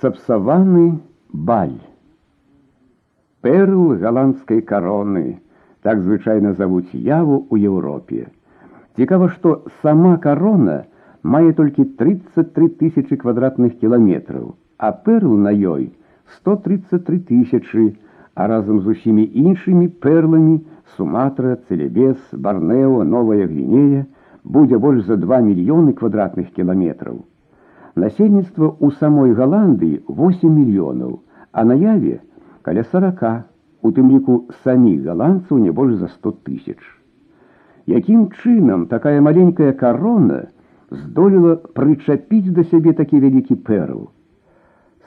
Сапсаваны баль. Перл голландской короны, так звычайно зовут яву у Европе. Цікава, што сама корона мае толькі 33 тысячи квадратных кіламетраў, а перл на ёй 133 тысячи, а разам з усімі іншымі перламі Суматра, Целебес, Барнео, Новая Гвинея будзе больш за 2 мільёны квадратных кіламетраў. Насельніцтва ў самой Галандыі 8 мільёнаў, а на яве каля 40, у тым ліку саміх галандцаў не больш за 100 тысяч. Якім чынам такая маленькая карона здолела прычапіць да сябе такі вялікі перл?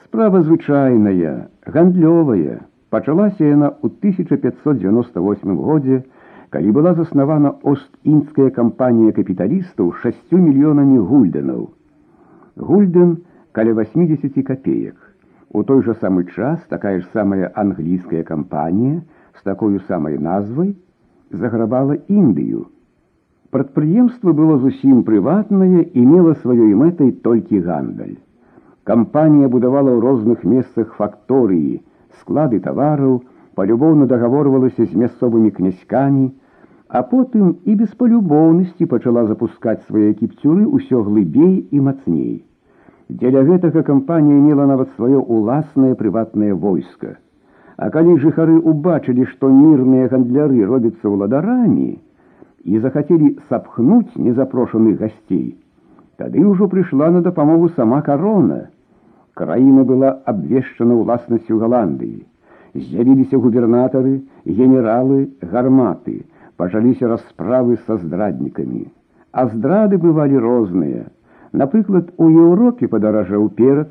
Справа звычайная, гандлёвая, пачалася яна ў 1598 годзе, калі была заснавана Ост-індская кампанія капіталістаў 6 мільёнамі гульденаў. Гульден каля 80 копеек. У той же самый час такая ж самая англійская кампанія з такой самай назвай заграбала Індыю. Прадпрыемства было зусім прыватнае і мела сваёй мэтай толькі гандаль. Кампанія будавала ў розных месцах факторыі, склады тавараў, палюбоўна дагаворвалася з мясцовымі князькамі, а потым і без палюбоўнасці пачала запускаць свае кіпцюры ўсё глыбей і мацней. Дзеля гэтага кампанія мела нават сваё уласнае прыватнае войска. А калі жыхары убачылі, што мірныя гандляры робяцца ўладарамі і захацелі сапхнуць незапрошаных гасцей, тады ўжо прыйшла на дапамогу сама карона. Краіна была абвешчана ўласнасцю Галандыі. З'явіліся губернатары, генералы, гарматы, пачаліся расправы са здраднікамі. А здрады бывалі розныя. Напрыклад, у Еўропе падаражаў перац,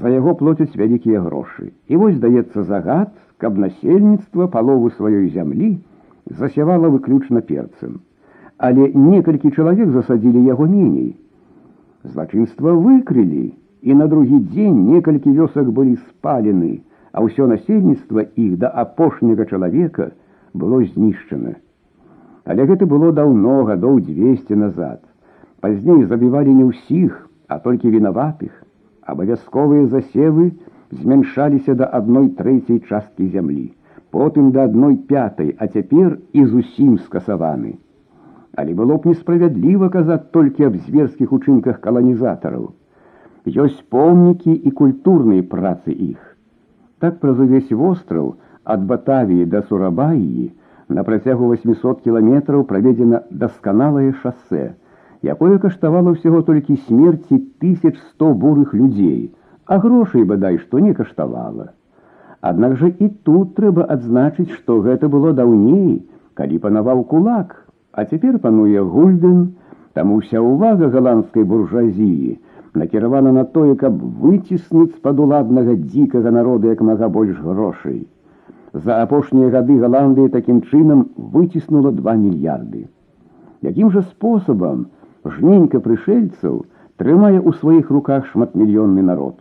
за яго плоцяць вялікія грошы. І вось даецца загад, каб насельніцтва палову сваёй зямлі засявала выключна перцам. Але некалькі чалавек засадзілі яго меней. Злачынства выкрылі, і на другі дзень некалькі вёсак былі спалены, а ўсё насельніцтва іх да апошняга чалавека было знішчана. Але гэта было даўно гадоў 200 назад. Пазней забівалі не ўсіх, а толькі вінаватых. Абавязковыя засевы змяншаліся да адной трэцяй часткі зямлі, потым да адной пятай, а цяпер і зусім скасаваны. Але было б несправядліва казаць толькі аб зверскіх учынках каланізатараў. Ёсць помнікі і культурныя працы іх. Так праз увесь востраў ад Батавіі да Сурабаіі, на працягу 800 кіламетраў праведзена дасканалае шассе, Якое каштавала ўсяго толькі смерці 1100 бурых людзей, а грошай бадай што не каштавала. Аднак жа і тут трэба адзначыць, што гэта было даўней, калі панаваў кулак, а цяпер пануе гульден, таму ўся ўвага галандскай буржуазіі накіравана на тое, каб выціснуць з-пад уладнага дзікага народа як мага больш грошай. За апошнія гады Галандыя такім чынам выціснула 2 мільярды. Якім жа спосабам жненька прышельцаў трымае ў сваіх руках шматмільённы народ.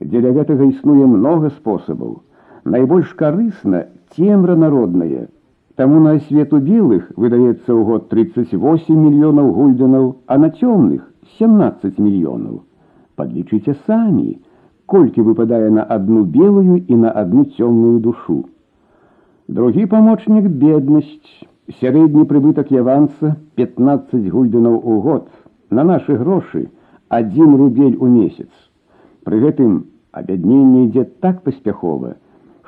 Дзеля гэтага існуе многа спосабаў. Найбольш карысна цемра народная. Таму на свету белых выдаецца ў год 38 мільёнаў гульденаў, а на цёмных 17 мільёнаў. Падлічыце самі, колькі выпадае на одну белую і на одну цёмную душу. Другі памочнік беднасць, сярэдні прыбытак яванца 15 гульденаў у год, на нашы грошы один рубель у месяц. Пры гэтым абядненне ідзе так паспяхова,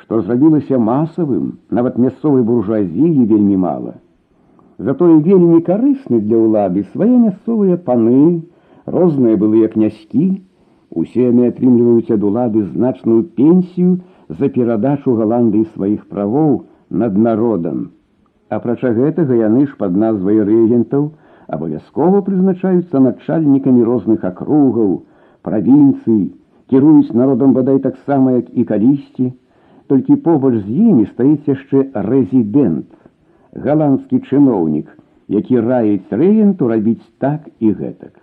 што зрабілася масавым, нават мясцовай буржуазіі вельмі мала. Затое вельмі карысны для ўлады свае мясцовыя паны, розныя былыя князькі, усе яны атрымліваюць ад улады значную пенсію за перадачу Галандыі сваіх правоў, над народам. Апрача гэтага яны ж пад назвай рэгентаў абавязкова прызначаюцца начальнікамі розных акругаў, правінцый, кіруюць народам бадай таксама, як і калісьці, толькі побач з імі стаіць яшчэ рэзідэнт, галандскі чыноўнік, які раіць рэгенту рабіць так і гэтак.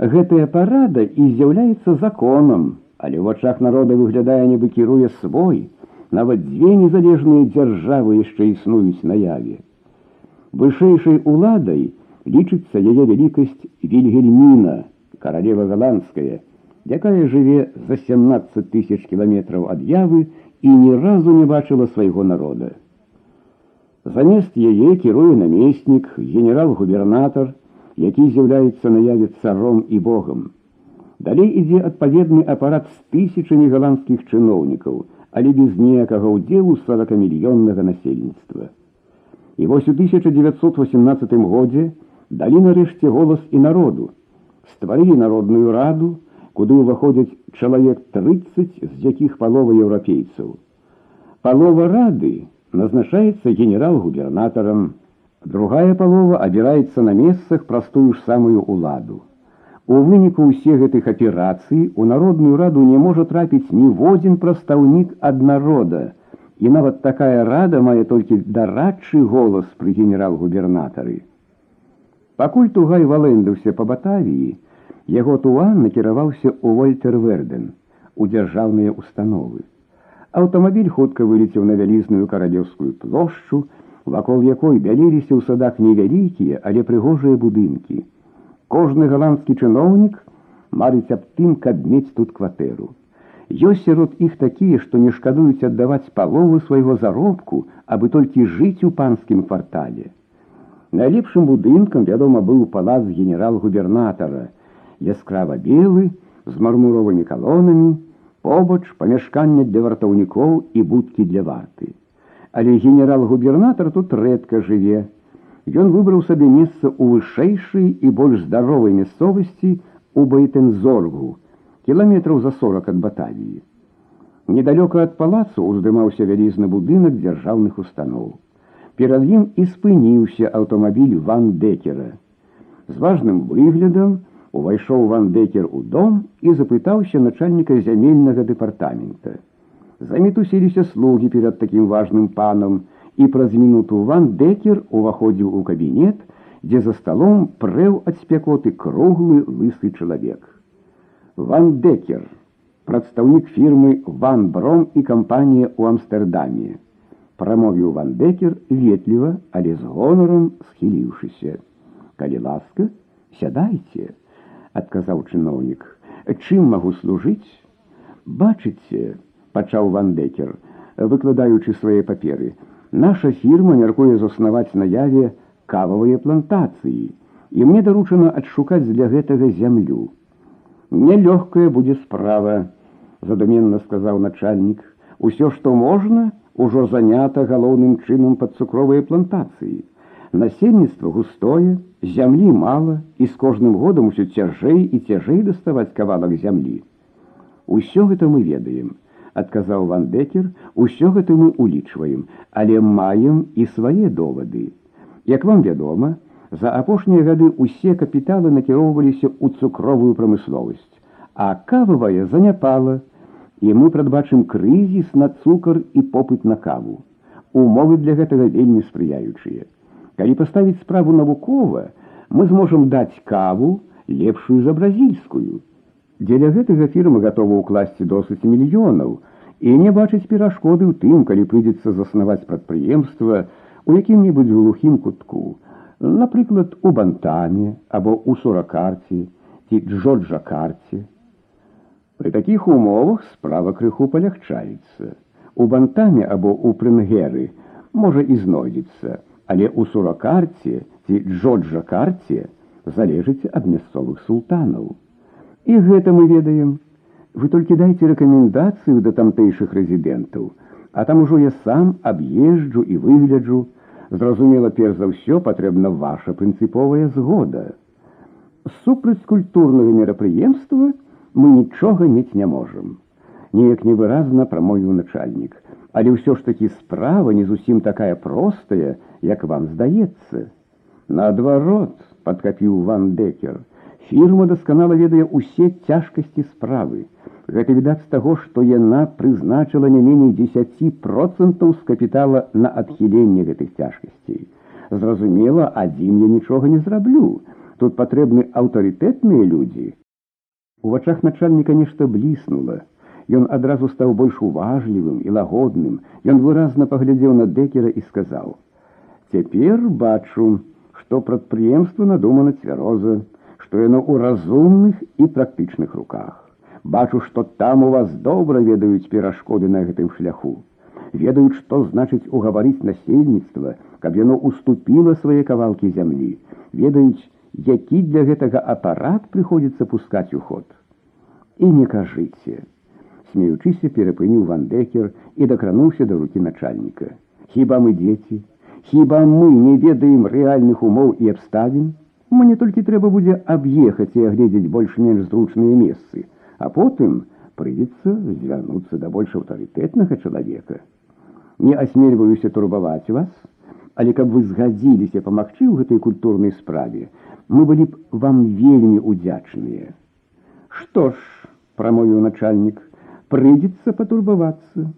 Гэтая парада і з'яўляецца законам, але ў вачах народа выглядае, нібы кіруе свой, нават дзве незалежныя дзяржавы яшчэ існуюць наяве. Вышэйшай уладай лічыцца яе вялікасць Вільгельміна, каралева галандская, якая жыве за 17 тысяч кіламетраў ад явы і ні разу не бачыла свайго народа. Замест яе кіруе намеснік, генерал-губернатар, які з'яўляецца наяве царом і богам. Далей ідзе адпаведны апарат з тысячамі галандскіх чыноўнікаў, але без ніякага ўдзелу 40мільённага насельніцтва. І вось у 1918 годзе далі нарэшце голас і народу, стварылі народную раду, куды ўваходзяць чалавек 30, з якіх палова еўрапейцаў. Палова рады назначаецца генерал-губернатарам, другая палова абіраецца на месцах простую ж самую уладу. У выніку ўсе гэтых аперацый у народную раду не можа трапіць ніводзін прадстаўнік ад народа, і нават такая рада мае толькі дарадчы голас пры генерал-губернатары. Пакуль тугай валэндаўся па батавіі, яго туан накіраваўся ў вольтерверден у дзяржаўныя установы. Аўтамабіль хутка вылецеў на вялізную каралеўскую плошчу, вакол якой бяліліся ў садах невялікія, але прыгожыя будынкі. Кожны галандскі чыноўнік марыць аб тым, каб мець тут кватэру. Ёсць сярод іх такія, што не шкадуюць аддаваць паловы свайго заробку, абы толькі жыць у панскім квартале. Найлепшым будынкам, вядома, быў палац генерал-губернатара, яскрава белы, з мармуровымі калонамі, побач памяшкання для вартаўнікоў і будкі для варты. Але генерал-губернатар тут рэдка жыве. Ён выбраў сабе месца ў вышэйшай і больш здаровай мясцовасці у байтэнзоргу, кіламетраў за 40 ад батавіі. Недалёка ад палацу уздымаўся вялізны будынак дзяржаўных устаноў. Перад ім і спыніўся аўтамабіль ван Декера. З важным выглядам, увайшоў ван Декер у дом і запытаўся начальніка зямельнага дэпартамента. Замітусіліся слугі перад такім важным панам, і праз мінуту ван Декер уваходзіў у кабінет, дзе за сталом прэў ад спякоты круглы лысы чалавек. Ван Декер, прадстаўнік фірмы Ван Бром і кампанія ў Амстэрдаме. Прамовіў Ван Декер ветліва, але з гонарам схіліўшыся. Калі ласка, сядайце адказаў чыноўнік чым магу служыць бачыце пачаў вандекер выкладаючы свае паперы наша фірма мяркуе заснаваць наяве кававыя плантацыі і мне даручана адшукаць для гэтага зямлю нялёгкая будзе справа задуменна сказаў начальнік усё што можна ужо занята галоўным чынам пад цукровыя плантацыі насельніцтва густое, зямлі мала і з кожным годам усё цяжэй і цяжэй даставаць кавалак зямлі. Усё гэта мы ведаем, адказаў ван Декер, усё гэта мы улічваем, але маем і свае довады. Як вам вядома, за апошнія гады усе капіталы накіроўваліся ў цукровую прамысловасць, а кававая заняпала, і мы прадбачым крызіс на цукар і попыт на каву. Умовы для гэтага вельмі спрыяючыя. Калі паставіць справу навукова, мы зможам даць каву лепшую за бразільскую. Дзеля гэтага фірма гатова ўкласці досыць мільёнаў і не бачыць перашкоды ў тым, калі прыйдзецца заснаваць прадпрыемства у якім-небудзь глухім кутку, напрыклад, у бантаме або ў суракарці ці джорджа карце. Пры такіх умовах справа крыху палягчаецца. У бантаме або ў прынгеры можа і знойдзецца, але ў суракарце ці джоджа карце залежыць ад мясцовых султанаў. І гэта мы ведаем. Вы толькі дайце рэкамендацыю да тамтэйшых рэзідэнтаў, а там ужо я сам аб'езджу і выгляджу, зразумела, перш за ўсё патрэбна ваша прынцыповая згода. Супраць культурнага мерапрыемства мы нічога мець не можам. Неяк невыразна прамовіў начальнік, але ўсё ж такі справа не зусім такая простая, як вам здаецца. Наадварот, падкапіў ван Декер, фірма дасканала ведае ўсе цяжкасці справы. Гэта відаць з таго, што яна прызначыла не меней 10% з капітала на адхіленне гэтых цяжкасцей. Зразумела, адзін я нічога не зраблю. Тут патрэбны аўтарытэтныя людзі. У вачах начальніка нешта бліснула. Ён адразу стаў больш уважлівым і лагодным. Ён выразна паглядзеў на дэкера і сказаў: Цяпер бачу, што прадпрыемства надумана цвяроза, што яно ў разумных і практычных руках. Бачу, што там у вас добра ведаюць перашкоды на гэтым шляху. Ведаюць, што значыць угаварыць насельніцтва, каб яно уступіла свае кавалкі зямлі. Ведаюць, які для гэтага апарат прыходзіцца пускаць у ход. І не кажыце. Смеючыся перапыніў вандекер і дакрануўся да рукі начальніка. Хіба мы дзеці, Хіба мы не ведаем рэальных умоў і абставін? Мне толькі трэба будзе аб'ехаць і агледзець больш-менш зручныя месцы, а потым прыйдзецца звярнуцца да больш аўтарытэтнага чалавека. Не асмельваюся турбаваць вас, але каб вы згадзіліся памагчы ў гэтай культурнай справе, мы былі б вам вельмі удзячныя. Што ж, прамовіў начальнік, прыйдзецца патурбавацца.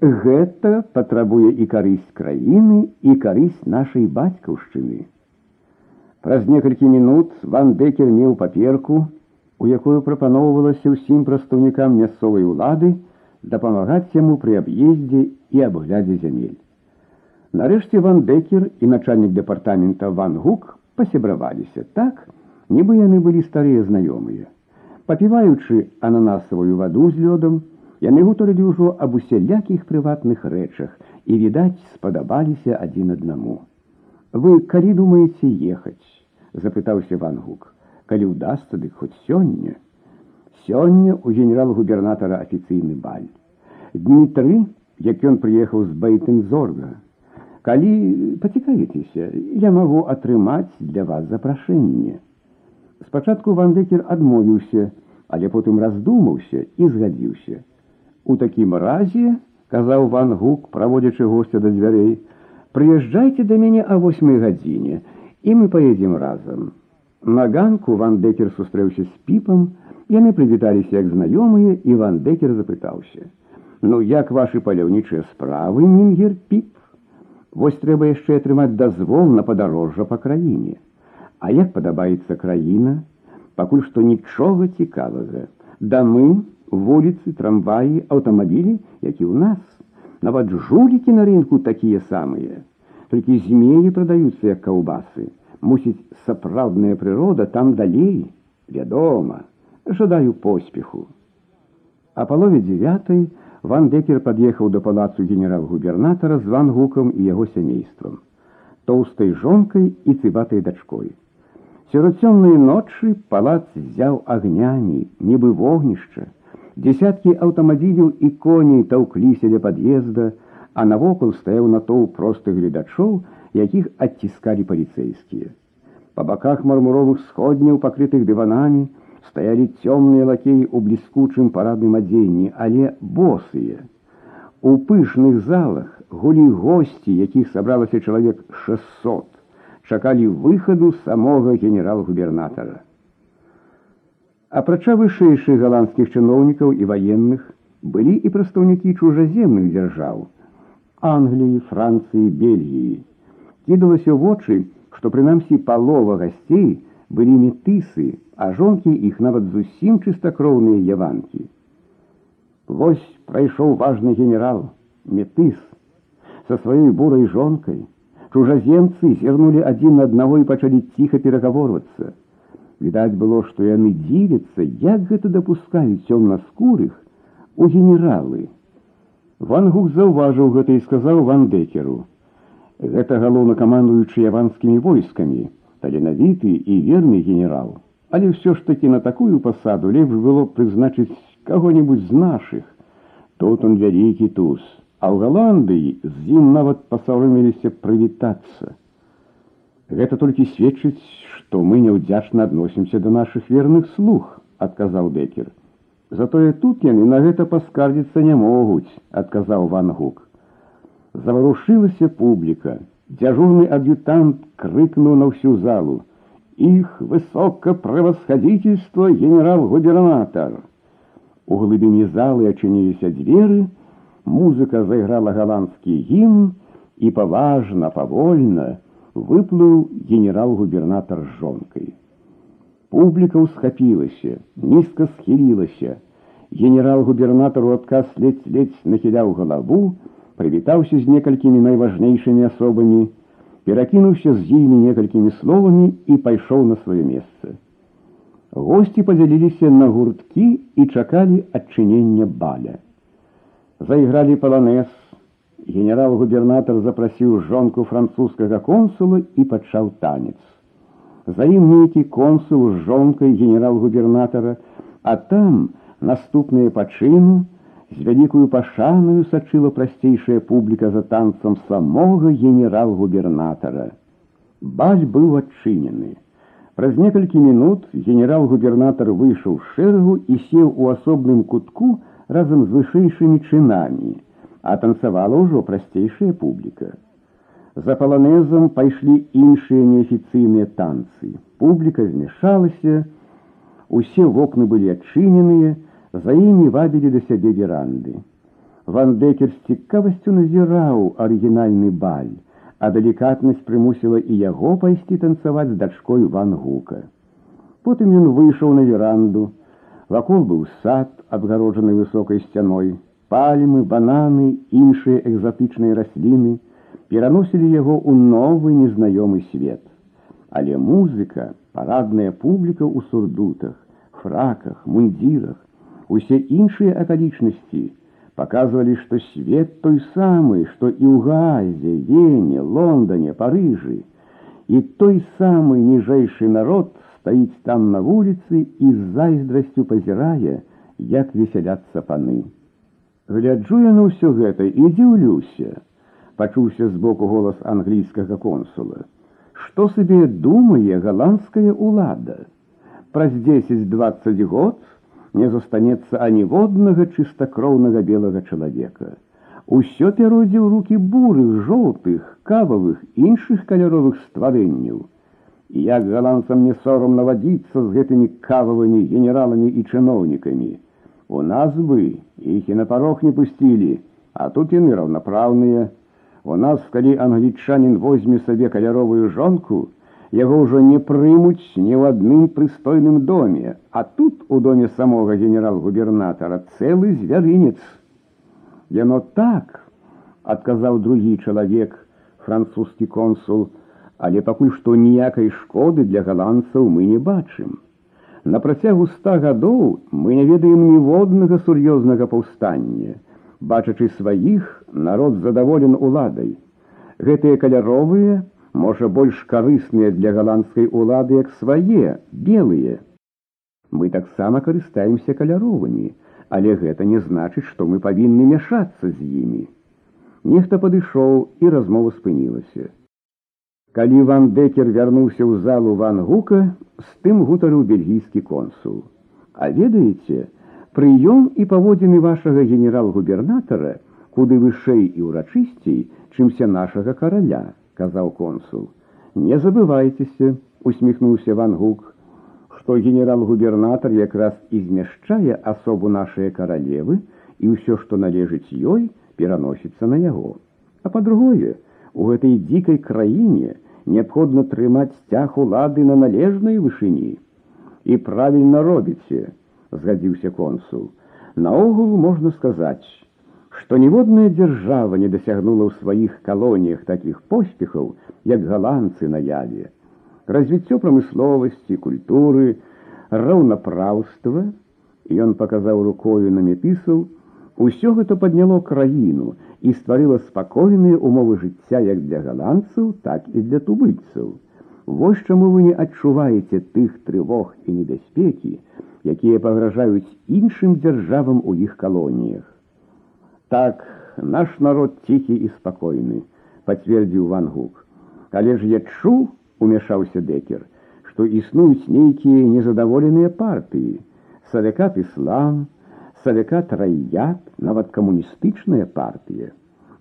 Гэта патрабуе і карысць краіны і карысць нашай бацькаўшчыны. Праз некалькі мінут Ван Декер меў паперку, у якую прапаноўвалася ўсім прадстаўнікам мясцовай улады дапамагаць яму пры аб'ездзе і абглядзе зямель. Нарэшце Ван Декер і начальнік дэпартамента Ван Гук пасябраваліся так, нібы яны былі старыя знаёмыя. Папіваючы ананасавую ваду з лёдам, Яны гутарылі ўжо аб усялякіх прыватных рэчах і, відаць, спадабаліся адзін аднаму. Вы калі думаеце ехаць? запытаўся Вангук. Калі ўдасца, дык хоць сёння. Сёння у генерал-губернатара афіцыйны баль. Дні тры, як ён прыехаў з байтынзорга. Калі пацікавіцеся, я магу атрымаць для вас запрашэнне. Спачатку Вандекер адмовіўся, але потым раздумаўся і згадзіўся. У такім разе, казаў Ван Гук, праводзячы гостя да дзвярэй, прыязджайце да мяне а восьмай гадзіне, і мы паедзем разам. На ганку Ван Декер сустрэўся з піпам, яны прывіталіся як знаёмыя, і Ван Декер запытаўся: « Ну як вашы паляўнічыя справы, мінгер піп? Вось трэба яшчэ атрымаць дазвол на падарожжа па краіне. А як падабаецца краіна, пакуль што нічога цікавага. Дамы, вуліцы, трамваі, аўтамабілі, які ў нас. Нават жулікі на рынку такія самыя. Толькі змеі прадаюцца як каўбасы. Мусіць, сапраўдная прырода там далей. Вядома, жадаю поспеху. А палове дзевятай Ван Декер пад'ехаў да палацу генерал-губернатара з Ван Гукам і яго сямействам, тоўстай жонкай і цыбатай дачкой. Сярод цёмнай ночы палац зяў агнямі, нібы вогнішча, Десяткі аўтамабіляў і коней таўкліся ля пад'езда, а навокал стаяў натоўп простых гледачоў, якіх адціскалі паліцэйскія. Па баках мармуровых сходняў, пакрытых дыванамі, стаялі цёмныя лакеі ў бліскучым парадным адзенні, але босыя. У пышных залах гулі госці, якіх сабралася чалавек 600, чакалі выхаду самога генерал-губернатара. Апрача вышэйшых галандскіх чыноўнікаў і ваенных былі і прадстаўнікі чужаземных дзяржаў Англіі, Францыі, Бельгіі. Кідалася ў вочы, што прынамсі палова гасцей былі метысы, а жонкі іх нават зусім чыстакроўныя яванкі. Вось прайшоў важны генерал, метыс, са сваёй бурай жонкай. Чужаземцы зірнулі адзін на аднаго і пачалі ціха перагаворвацца. Відаць было, што яны дзівяцца, як гэта дапускаюць цёмнаскурых у генералы. Вангук заўважыў гэта і сказаў вандекеру: « Гэта галоўнакамандуючы яванскімі войскамі, таленавіты і верны генерал. Але ўсё ж такі на такую пасаду лепш было прызначыць каго-нибудь з нашых. Тут он вялікі туз, а ў Галандыі з ім нават пасаўрыміліся прывітацца. Гэта толькі сведчыць, што мы няўдзячна адносімся да нашых верных слуг, адказаў Бекер. Затое тут яны на гэта паскардзіцца не могуць, адказаў Ван Гук. Заварушылася публіка. Дзяжурны ад'ютант крыкнуў на ўсю залу: Іх высока правасхадзіцельства генерал-губернатар. У глыбіні залы ачыніліся дзверы, музыка зайграла галандскі гімн і паважна, павольна, выплыў генерал-губернатар з жонкай. Публіка ўсхапілася, нізка схілілася. Генерал-губернатар у адказ ледзь-ледзь нахіляў галаву, прывітаўся з некалькімі найважнейшымі асобамі, перакінуўся з імі некалькімі словамі і пайшоў на сваё месца. Гости подзяліліся на гурткі і чакалі адчынення баля. Зайгралі паланез. Генерал-губернатор запрасіў жонку французскага консула і пачаў танец. За ім нейкі консул з жонкай генерал-губернатара, а там наступныя пачыну з вялікую пашанаю сачыла прасцейшая публіка за танцам самога генерал-губернатара. Баль быў адчынены. Праз некалькі мінут генерал-губернатар выйшаў з шэрагу і сеў у асобным кутку разам з вышэйшымі чынамі, а танцавала ўжо прасцейшая публіка. За паланезам пайшлі іншыя неафіцыйныя танцы. Публіка змяшалася, усе вокны былі адчыненыя, за імі вабілі да сябе веранды. Ван Декер з цікавасцю назіраў арыгінальны баль, а далікатнасць прымусіла і яго пайсці танцаваць з дачкой Ван Гука. Потым ён выйшаў на веранду. Вакол быў сад, абгароджаны высокай сцяной, пальмы, бананы, іншыя экзатычныя расліны пераносілі яго ў новы незнаёмы свет. Але музыка, парадная публіка ў сурдутах, фраках, мундзірах, усе іншыя акалічнасці, показывали, что свет той самый, что и у Газе, Вене, Лондоне, Париже, и той самый нижайший народ стоит там на улице и с зайздростью позирая, як веселятся паны. Гляджу я на ўсё гэта і дзіўлюся, пачуўся збоку голас англійскага консула. Што сабе думае галандская ўлада? Праз 10-20 год не застанецца аніводнага чыстакроўнага белага чалавека. Усё пяродзе ў рукі бурых, жоўтых, кававых, іншых каляровых стварэнняў. Як галандцам не сорамна вадзіцца з гэтымі кававымі генераламі і чыноўнікамі. У нас бы іх і на парог не пусцілі, а тут яны раўнапраўныя. У нас, калі англічанін возьме сабе каляровую жонку, яго ўжо не прымуць ні ў адным прыстойным доме, а тут у доме самога генерал-губернатара цэлы звярынец. Яно так, адказаў другі чалавек, французскі консул, але пакуль што ніякай шкоды для галандцаў мы не бачым. На працягу ста гадоў мы не ведаем ніводнага сур'ёзнага паўстання. Бачачы сваіх, народ задаволен уладай. Гэтыя каляровыя, можа больш карысныя для галандскай улады як свае белыя. Мы таксама карыстаемся каляровымі, але гэта не значыць, што мы павінны мяшацца з імі. Нехта падышоў і размова спынілася. Калі Ван Декер вярнуўся ў залу Ван Гука, з тым гутарыў бельгійскі консул. А ведаеце, прыём і паводзіны вашага генерал-губернатара куды вышэй і ўрачысцей, чымся нашага караля сказал консул. Не забывайтеся, усмехнулся Ван Гук, что генерал-губернатор якраз і змяшчае асобу нашай каралевы і ўсё, што належыць ёй, пераносіцца на яго. А па-другое, у гэтай дзікай краіне неабходна трымаць сцяг улады на належнай вышыні. І правільна робіце, згадзіўся консул. Наогул можна сказаць, што ніводная дзяржава не дасягнула ў сваіх калоніях такіх поспехаў, як галандцы на яве. Развіццё прамысловасці, культуры, раўнапраўства, ён паказаў рукою на метысаў, усё гэта падняло краіну і стварыла спакойныя умовы жыцця як для галандцаў, так і для тубыльцаў. Вось чаму вы не адчуваеце тых трывог і небяспекі, якія пагражаюць іншым дзяржавам у іх калоніях. Так, наш народ ціхі і спакойны, пацвердзіў Ван Гук. Але ж я чу, умяшаўся Декер, што існуюць нейкія незадаволеныя партыі, савякат іслам, савякат раят, нават камуністычная партыя.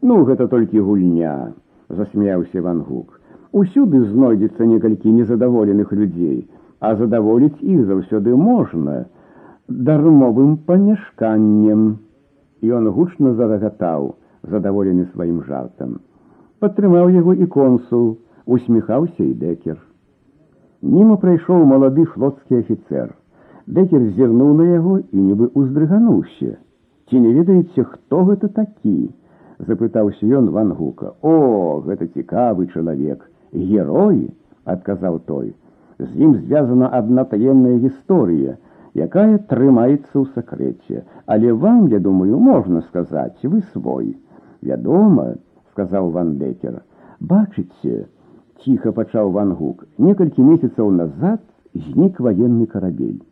Ну, гэта толькі гульня, засмяяўся Ван Гук. Усюды знойдзецца некалькі незадаволеных людзей, а задаволіць іх заўсёды можна дармовым памяшканнем. Ён гучна зарагатаў, задаволены сваім жартам. Падтрымаў яго і консул, усміхаўся і дэкер. Німа прайшоў малады флотскі афіцэр. Дэкер зірнуў на яго і нібы уздрыгануўся. Ці не ведаеце, хто гэта такі? запытаўся ён ван гука. О, гэта цікавы чалавек, герой, адказаў той. З ім звязана адна таемная гісторыя, якая трымаецца ў сакрэце. Але вам, я думаю, можна сказаць, вы свой. Вядома, сказаў Ван Декер. Бачыце, ціха пачаў Ван Гук. Некалькі месяцаў назад знік ваенны карабель.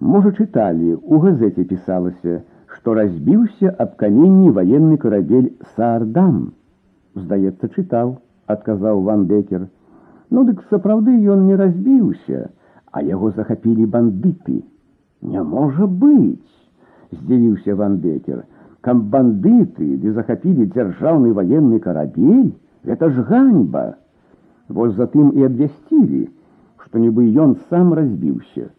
Можа, чыталі, у газеце пісалася, што разбіўся аб каменні ваенны карабель Саардам. Здаецца, чытаў, адказаў Ван Декер. Ну дык сапраўды ён не разбіўся, а яго захапілі бандыты. Не можа быць, здзівіўся Ван Декер. Кам бандыты ды захапілі дзяржаўны ваенны карабель, гэта ж ганьба. Вось затым і абвясцілі, што нібы ён сам разбіўся.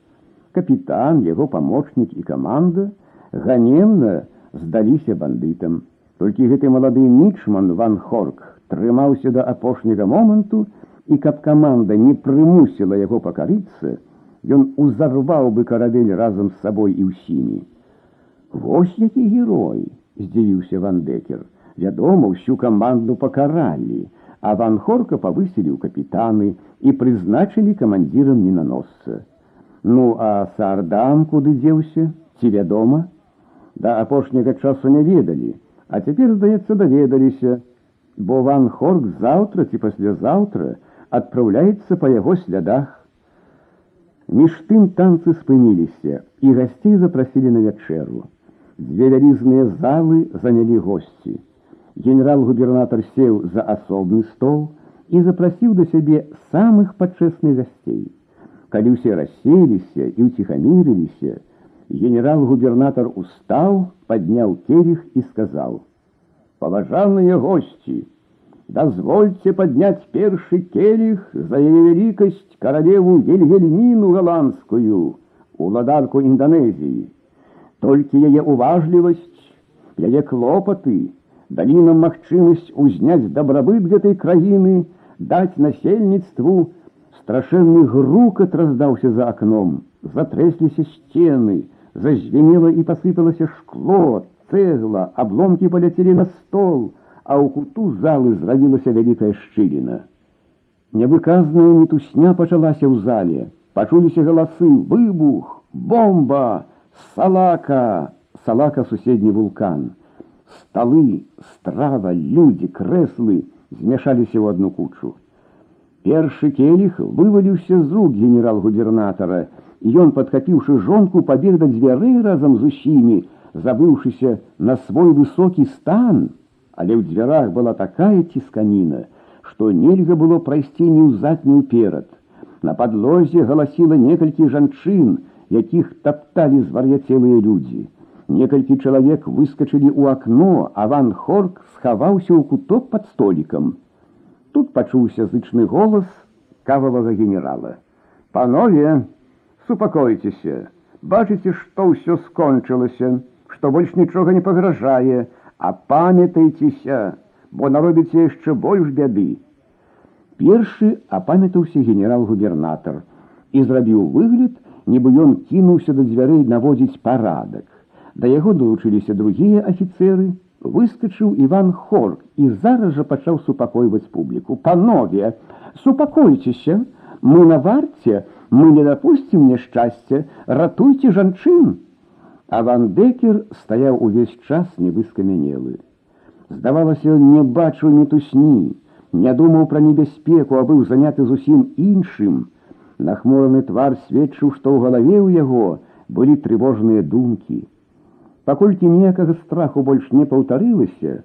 Капітан, яго памочнік і каманда ганемна здаліся бандытам. Толькі гэты малады мічман Ван Хорк трымаўся да апошняга моманту, і каб каманда не прымусіла яго пакарыцца, ён узарваў бы карабель разам з сабой і ўсімі. Вось які герой, здзівіўся Ван Декер. Вядома, усю каманду пакаралі, а Ван Хорка павысілі ў капітаны і прызначылі камандзірам мінаносца. Ну, а сардам куды дзеўся, ці вядома? Да апошняга часу не ведалі, а цяпер, здаецца, даведаліся, бо Ван Хорк заўтра ці паслязаўтра адпраўляецца па яго слядах. Між тым танцы спыніліся, і гасцей запрасілі на вячэру. Дзве вялізныя залы занялі госці. Генерал-губернатор сеў за асобны стол і запрасіў да сябе самых пачэсных гасцей. Калі ўсе расселіся і ўціхамірыліся, генерал-губернатор устаў, падняў келіх і сказаў: « Паважаныя госці, дозвольте поднять перший келих за ее великость королеву Вильгельмину голландскую, уладарку Индонезии. Только ее уважливость, ее клопоты дали нам магчымасць узняць дабрабыт гэтай краіны, даць насельніцтву, страшэнны грукат раздаўся за окном, затрэсліся сцены, зазвенела і посыпалася шкло, цэгла, обломки поляцелі на стол, а ў куту залы зрабілася вялікая шчыліна. Нявыказная мітусня пачалася ў зале, пачуліся галасы, выбух, бомба, салака, салака суседні вулкан. Сталы, страва, людзі, крэслы змяшаліся ў адну кучу. Першы келіх вываліўся з рук генерал-губернатара, і ён, падхапіўшы жонку, пабег да дзвярэй разам з усімі, забыўшыся на свой высокі стан, але ў дзвярах была такая цісканіна, што нельга было прайсці ні ўзад ні ўперад. На падлозе галасіла некалькі жанчын, якіх тапталі звар'яцелыя людзі. Некалькі чалавек выскачылі ў акно, а ван Хорк схаваўся ў куток пад столікам. Тут пачуўся зычны голас кававага генерала. Панове, супакойцеся, бачыце, што ўсё скончылася, што больш нічога не пагражае, апамятайцеся, бо наробіце яшчэ больш бяды. Першы апамятаўся генерал-губернатар і зрабіў выгляд, нібы ён кінуўся да дзвярэй наводзіць парадак. Да яго далучыліся другія афіцеры, выскачыў Іван Хорк і зараз жа пачаў супакойваць публіку. Панове, супакойцеся, мы на варце, мы не дапусцім няшчасця, ратуйце жанчын. А Ван Декер стаяў увесь час нібы скамянелы. Здавалася, ён не бачыў мітусні, не думаў пра небяспеку, а быў заняты зусім іншым. Нахмураны твар сведчыў, што ў галаве ў яго былі трывожныя думкі. Паколькі ніякага страху больш не паўтарылася,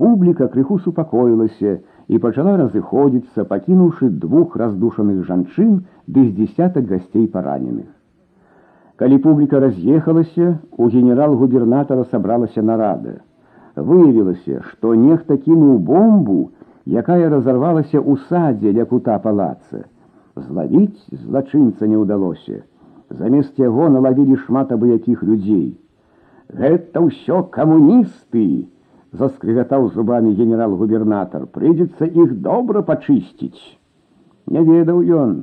публіка крыху супакоілася і пачала разыходзіцца, пакінуўшы двух раздушаных жанчын ды з дзясятак гасцей параненых. Калі публіка раз'ехалася, у генерал-губернатара сабралася нарада. Выявілася, што нехта кінуў бомбу, якая разарвалася ў садзе ля кута палаца. Злавіць злачынца не ўдалося. Замест яго налавілі шмат абыякіх людзей. Гэта ўсё камуністы, заскрыгатаў зубамі генерал-губернатар, прыйдзецца іх добра пачысціць. Не ведаў ён,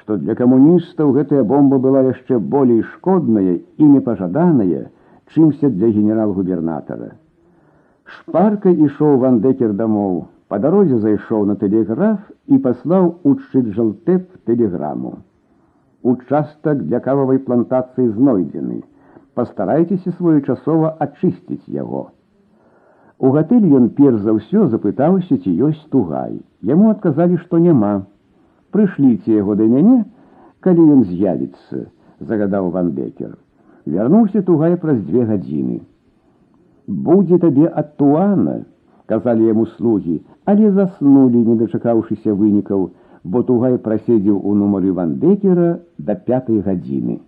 што для камуністаў гэтая бомба была яшчэ болей шкодная і непажаданая, чымся для генерал-губернатара. Шпарка ішоў вандекер дамоў, Па дарозе зайшоў на тэлеграф і паслаў у чыджалтэп тэлеграму. Участак для кававай плантацыі знойдзены. Пастарайцеся своечасова ачысціць яго. У гатэль ён перш за ўсё запытаўся, ці ёсць тугай. Яму адказалі, што няма. Прышліце яго да мяне, калі ён з'явіцца, загадаў ван Бекер. Вярнуўся тугай праз дзве гадзіны. Будзе табе ад туана, казалі яму слугі, але заснулі, не дачакаўшыся вынікаў, бо тугай праседзеў у нумары вандекера да пятай гадзіны.